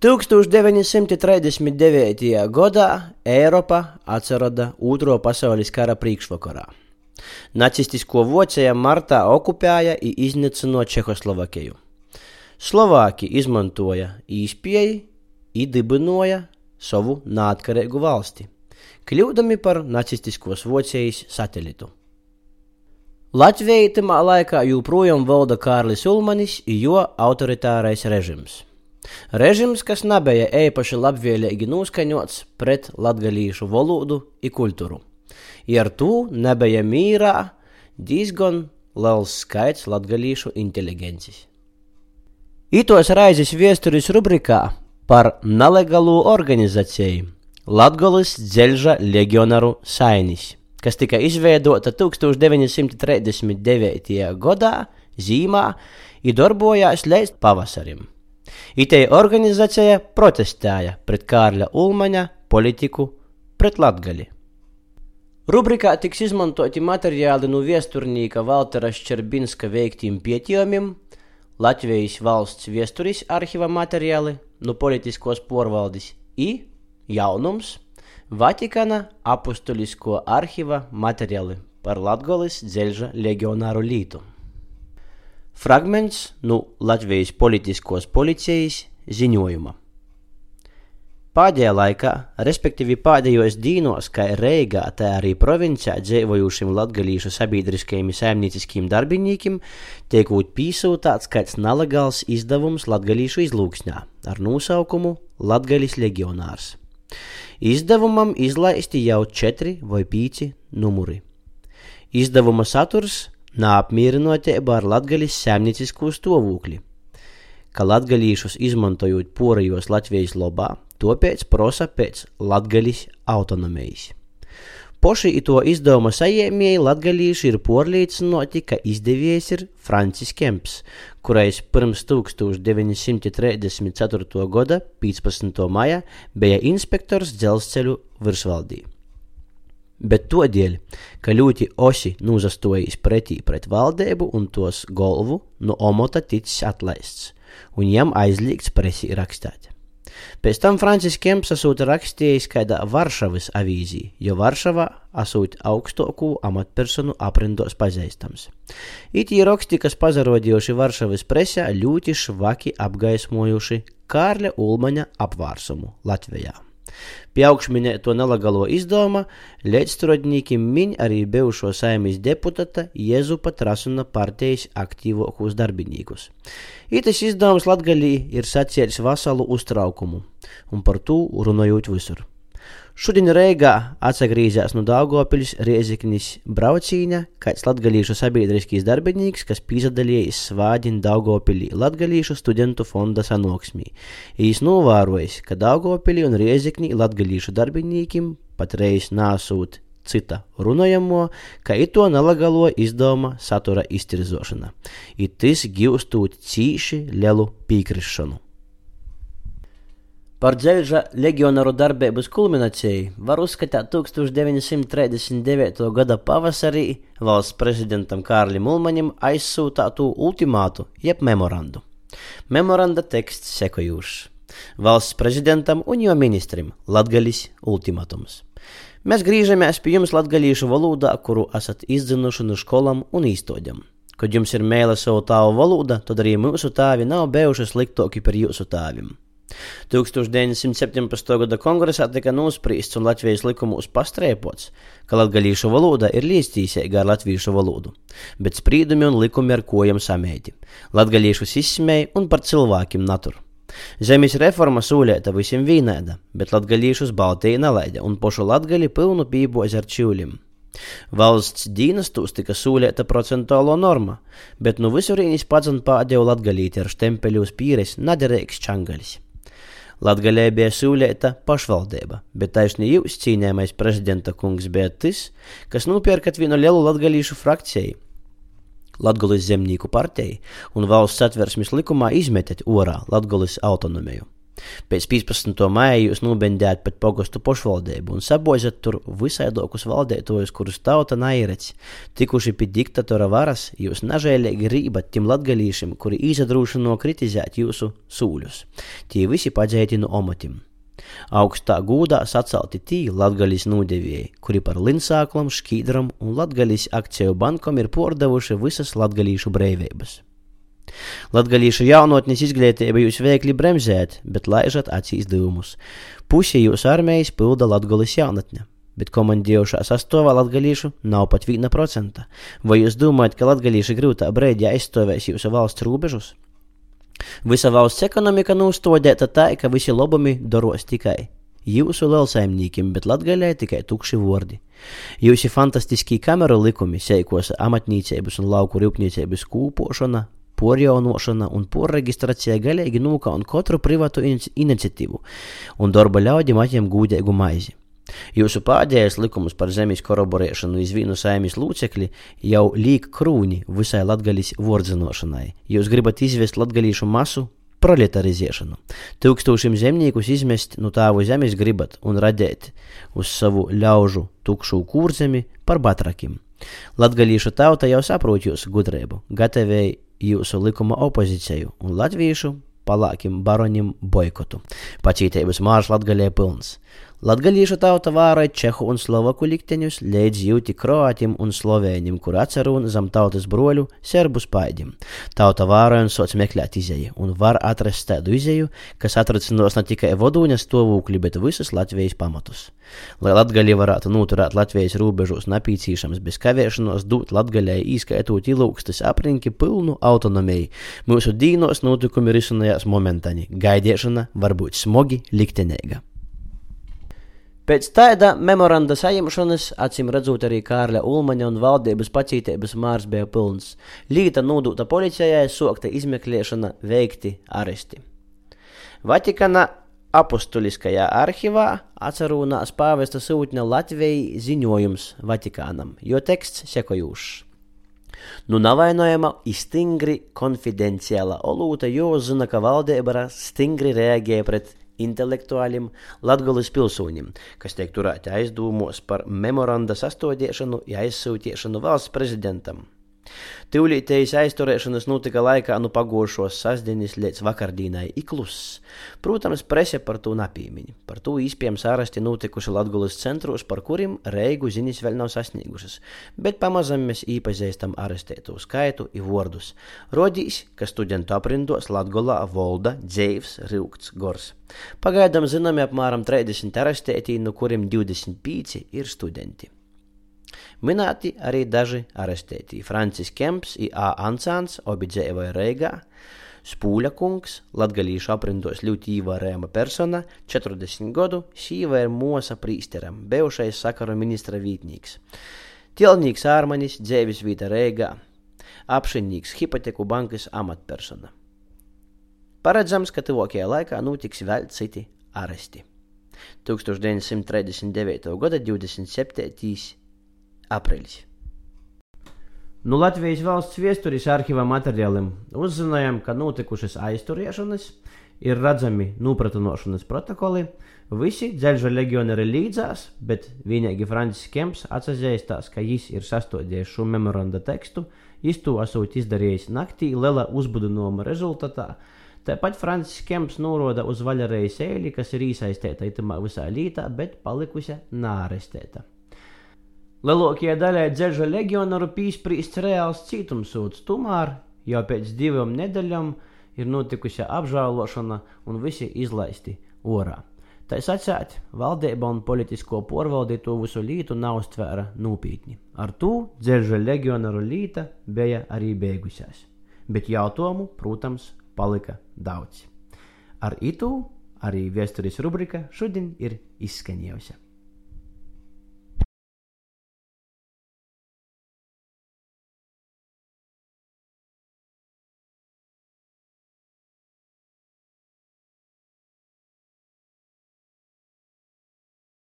1939. gadā Eiropa atrada Otro pasaules kara priekšvakarā. Nacistisko Vācija martā okupēja un iznīcināja Čehoslovākiju. Slovāki izmantoja īspēju, idibinoja savu neatkarīgu valsti, kļūdami par nacistiskos Vācijas satelitu. Latvijā tajā laikā joprojām valda Kārlis Ulmanis un jo autoritārais režims. Režims, kas nebija īpaši labvēlīgi noskaņots pret latgalīšu valodu un kultūru. I ar to nebija mīrā diezgan liels skaits latgalīšu inteligences. Itos raizes viesturis rubrikā par nelegālu organizāciju Latgolis dzelža legionaru Sainis, kas tika izveidota 1939. gadā zīmā un darbojās līdz pavasarim. Itei organizācija protestēja pret Kārļa Ulmaņa politiku pret Latgali. Rubrikā tiks izmantoti materiāli no viesturnīka Valtera Ščerbinska veiktiem pētījumiem, Latvijas valsts viesturis arhīva materiāli no politiskos porvaldes i jaunums Vatikāna apustulisko arhīva materiāli par Latgolis dzelža legionāru lītu. Fragments no Latvijas politiskos policijas ziņojuma. Pēdējā laikā, respektīvi pēdējos dīnos, kā Reigā, tā arī provincijā dzīvojušiem latgalīšu sabiedriskajiem saimnieciskiem darbiniekiem, tiek būt pīsūtāts kāds nelegāls izdevums latgalīšu izlūksņā ar nosaukumu Latgalis legionārs. Izdevumam izlaisti jau četri vai pīci numuri. Izdevuma saturs neapmierinotība ar latgaļas saimniecisko stāvokli, ka latgaļīšus izmantojot porajos Latvijas lobā, tāpēc prosa pēc latgaļas autonomijas. Poši to izdevuma saņēmēji latgaļīši ir porlīcinoti, ka izdevējs ir Francis Kemps, kurais pirms 1934. gada 15. maija bija inspektors dzelzceļu virsvaldī bet todēļ, ka ļoti osi nūzastojis pretī pret valdību un tos golvu no omota ticis atlaists, un jam aizliegts presī rakstīt. Pēc tam Francis Kemps esot rakstījis kādā Varšavas avīzī, jo Varšavā esot augstoku amatpersonu aprindos pazīstams. Itī raksti, kas pazarodījuši Varšavas presē, ļoti švaki apgaismojuši Kārļa Ulmaņa apvārsumu Latvijā. Pie augšminēto nelegālo izdevuma līdzstrādniekiem min arī bijušo saimīs deputāta Jēzupa Trasuna partijas aktīvākos darbiniekus. Itas izdevums Latgalī ir sacēlis vasalu uztraukumu, un par to runājot visur. Šodien Reigā atsagrīzās no Dāngopils Rieziknis braucīņa, kāds latgalīšu sabiedriskīs darbinīgs, kas pīzadalījis svādin Dāngopilī latgalīšu studentu fonda sanoksmī. Īs novārojis, ka Dāngopilī un Rieziknī latgalīšu darbinīkim patreiz nāsūt cita runājamo, ka ito nelegālo izdevuma satura iztirzošana. Itis gūstot cīši lielu pīkrišanu. Par dzelža legionaru darbības kulmināciju var uzskatīt 1939. gada pavasarī valsts prezidentam Kārlim Ulmaņam aizsūtātu ultimātu, jeb memorandu. Memoranda teksts sekojošs. Valsts prezidentam un jo ministram Latgalis ultimatums. Mēs griežamies pie jums latgalīšu valodā, kuru esat izdzinuši no skolām un īstodam. Kad jums ir mēle savu tāvu valoda, tad arī mūsu tāvi nav bijuši sliktāki par jūsu tāviem. 1917. gada kongresā tika nospriests un Latvijas likumos pastrēpots, ka latgalīšu valoda ir līdztīsīga ar latviešu valodu, bet sprīdumi un likumi ar kojam samēti. Latgalīšus izsmēja un par cilvēkiem naturu. Zemes reforma sūlēta visiem vienāda, bet latgalīšus Baltija nelaida un pošu latgali pilnu pībozi ar čūlim. Valsts dienestos tika sūlēta procentuālo norma, bet nu visurīnis pats un pādēju latgalīti ar štempeļu uz pīres naderīgs čangaļs. Latgalē bija sūlēta pašvaldība, bet taisni jūs cīnījamais prezidenta kungs bija tas, kas nopērkat vienu lielu latgalīšu frakciju. Latgulis zemnieku partija un valsts satversmes likumā izmetat orā Latgulis autonomiju. Pēc 15. maija jūs nobendējat pat pogostu pošvaldību un sabojat tur visaidokus valdētojus, kurus tauta nairec. Tikuši pie diktatora varas, jūs nažēlīgi rībat tiem latgalīšiem, kuri izadrūšano kritizēt jūsu sūļus. Tie visi padzēti no omotim. Augstā gūdā sacelti tī latgaļas nūdevēji, kuri par linsāklam, šķīdram un latgaļas akciju bankom ir pordevuši visas latgaļīšu breivības. Latgalīšu jaunotnes izglītība jūs veikli bremzēt, bet laižat acīs dūmus. Pusi jūsu armijas pilda Latgalis jaunatne, bet komandējušā sastāvā latgalīšu nav pat 1%. Vai jūs domājat, ka latgalīši grūtā brīdī aizstāvēs jūsu valsts robežus? Visa valsts ekonomika nūstodēta tā, ka visi labumi doros tikai jūsu lielsaimniekiem, bet latgaļai tikai tukši vordi. Jūsu fantastiskie kameru likumi, seikos amatniecības un lauku rūpniecības kūpošana, porjaunošana un porreģistrācija galīgi nūkaun katru privātu iniciatīvu un darba ļaudīm atņem gūdīgu maizi. Jūsu pēdējais likums par zemes koroborēšanu iz vienu saimnes lūcekli jau līk krūni visai latgaļas vordzinošanai. Jūs gribat izvest latgaļīšu masu proletarizēšanu. Tūkstošiem zemniekus izmest no tāvu zemes gribat un radēt uz savu ļaužu tukšu kūrzemi par batrakim. Latgalīšu tauta jau saprot jūsu gudrību, gatavēja jūsu likuma opozīciju un latviešu palākim baronim boikotu. Pacītības mārs latgaļē pilns. Latgalīšu tauta vāroja čehu un slovaku likteņus, līdz jūti kroātim un slovēņiem, kur atcerun zem tautas broļu serbu spaidim. Tauta vāroja un soc meklēt izēju, un var atrast tādu izēju, kas atracinos ne tikai vodūņa stāvokli, bet visus Latvijas pamatus. Lai latgaļi varētu noturēt Latvijas robežos napīcīšams bez kavēšanos, dot latgaļai īskaitot ilūkstas aprinki pilnu autonomiju. Mūsu dīnos notikumi risinājās momentaņi, gaidīšana var būt smogi liktenīga. Pēc tāda memoranda saņemšanas, acīm redzot, arī Kārļa Ulmaņa un valdības pacītības mārs bija pilns. Līta nodota policijai, sokta izmeklēšana, veikti aresti. Vatikana apustuliskajā arhivā atcerūnās pāvesta sūtņa Latvijai ziņojums Vatikānam, jo teksts sekojošs. Nu navainojama ir stingri konfidenciāla olūta, jo zina, ka valdība stingri reaģēja pret intelektuāļiem, Latgolas pilsoņiem, kas tiek turēti aizdomos par memoranda sastodiešanu, ja aizsūtiešanu valsts prezidentam. Tūlītējas aizturēšanas notika laikā no nu pagošos sasdienas līdz vakardīnai ikluss. Protams, prese par to napīmiņ. Par to iespējams ārasti notikuši Latgulas centros, par kuriem reigu ziņas vēl nav sasniegušas, bet pamazam mēs īpazīstam arestēto skaitu i vārdus. Rodīs, ka studentu aprindos Latgolā volda Dzēvs Rūkts Gors. Pagaidām zināmi apmēram 30 arestētī, no kuriem 25 ir studenti. Minēti arī daži arestētī. Francis Kemps, I.A. Ansāns, abi dzīvoja Reigā, Spūļa kungs, latgalīšu aprindos ļoti ievērējama persona, 40 gadu, sīva ir Mosa prīsteram, bijušais sakaru ministra vītnīgs. Tilnīgs ārmanis, dzēvis vīta Reigā, apšinīgs hipoteku bankas amatpersona. Paredzams, ka tuvākajā laikā notiks vēl citi aresti. 1939. gada 27 aprīlis. Nu, Latvijas valsts viesturis arhīva materiāliem uzzinājām, ka notikušas aizturēšanas, ir redzami nopratinošanas protokoli. Visi dzelža legionieri līdzās, bet vienīgi Francis Kemps atzīstās, ka viņš ir sastādījis šo memoranda tekstu, viņš to esot izdarījis naktī liela uzbudinājuma rezultātā. Tāpat Francis Kemps norāda uz Vaļarēju sēli, kas ir iesaistīta itamā visā lītā, bet palikusi nārestēta. Lielākajai daļai dzeža legionaru pīsprīsts reāls cietumsūds, tomēr jau pēc divām nedēļām ir notikusi apžēlošana un visi izlaisti orā. Tā sacēt, valdība un politisko porvaldi to visu lītu nav stvēra nopietni. Ar to dzeža legionaru līta bija arī beigusies, bet jautājumu, protams, palika daudz. Ar itu arī vēstures rubrika šodien ir izskanējusi.